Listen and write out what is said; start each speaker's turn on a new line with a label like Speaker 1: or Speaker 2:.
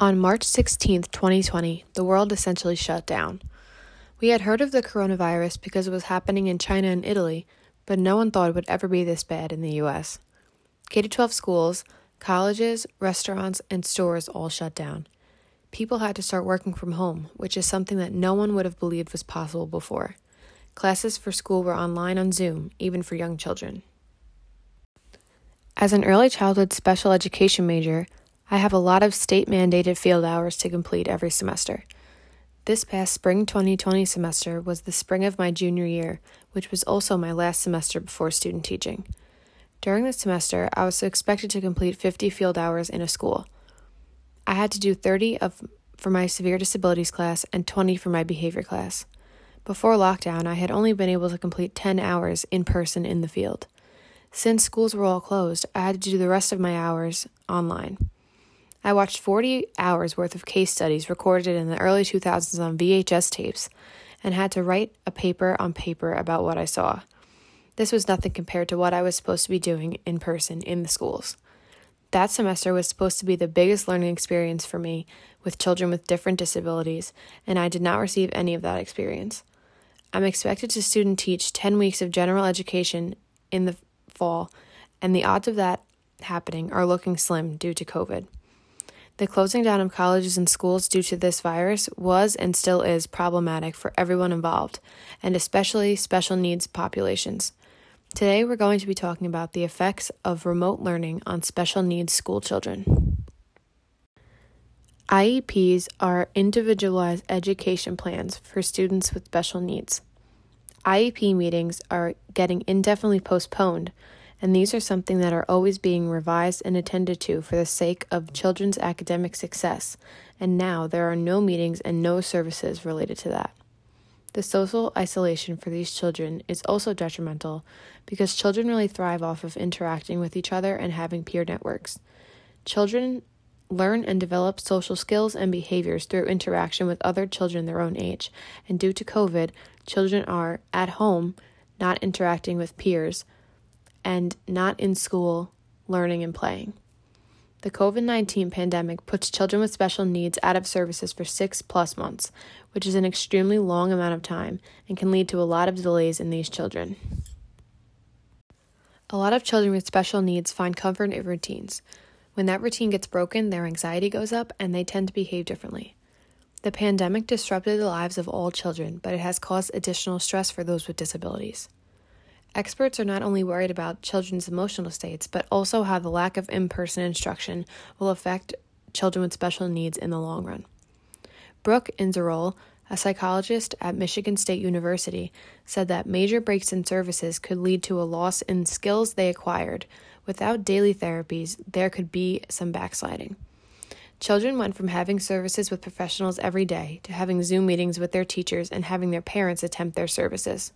Speaker 1: On March 16, 2020, the world essentially shut down. We had heard of the coronavirus because it was happening in China and Italy, but no one thought it would ever be this bad in the US. K 12 schools, colleges, restaurants, and stores all shut down. People had to start working from home, which is something that no one would have believed was possible before. Classes for school were online on Zoom, even for young children. As an early childhood special education major, I have a lot of state mandated field hours to complete every semester. This past spring 2020 semester was the spring of my junior year, which was also my last semester before student teaching. During the semester, I was expected to complete 50 field hours in a school. I had to do 30 of for my severe disabilities class and 20 for my behavior class. Before lockdown, I had only been able to complete 10 hours in person in the field. Since schools were all closed, I had to do the rest of my hours online. I watched 40 hours worth of case studies recorded in the early 2000s on VHS tapes and had to write a paper on paper about what I saw. This was nothing compared to what I was supposed to be doing in person in the schools. That semester was supposed to be the biggest learning experience for me with children with different disabilities, and I did not receive any of that experience. I'm expected to student teach 10 weeks of general education in the fall, and the odds of that happening are looking slim due to COVID. The closing down of colleges and schools due to this virus was and still is problematic for everyone involved, and especially special needs populations. Today, we're going to be talking about the effects of remote learning on special needs school children. IEPs are individualized education plans for students with special needs. IEP meetings are getting indefinitely postponed and these are something that are always being revised and attended to for the sake of children's academic success, and now there are no meetings and no services related to that. The social isolation for these children is also detrimental because children really thrive off of interacting with each other and having peer networks. Children learn and develop social skills and behaviors through interaction with other children their own age, and due to COVID, children are at home not interacting with peers and not in school learning and playing. The COVID 19 pandemic puts children with special needs out of services for six plus months, which is an extremely long amount of time and can lead to a lot of delays in these children. A lot of children with special needs find comfort in routines. When that routine gets broken, their anxiety goes up and they tend to behave differently. The pandemic disrupted the lives of all children, but it has caused additional stress for those with disabilities. Experts are not only worried about children's emotional states, but also how the lack of in person instruction will affect children with special needs in the long run. Brooke Ingersoll, a psychologist at Michigan State University, said that major breaks in services could lead to a loss in skills they acquired. Without daily therapies, there could be some backsliding. Children went from having services with professionals every day to having Zoom meetings with their teachers and having their parents attempt their services.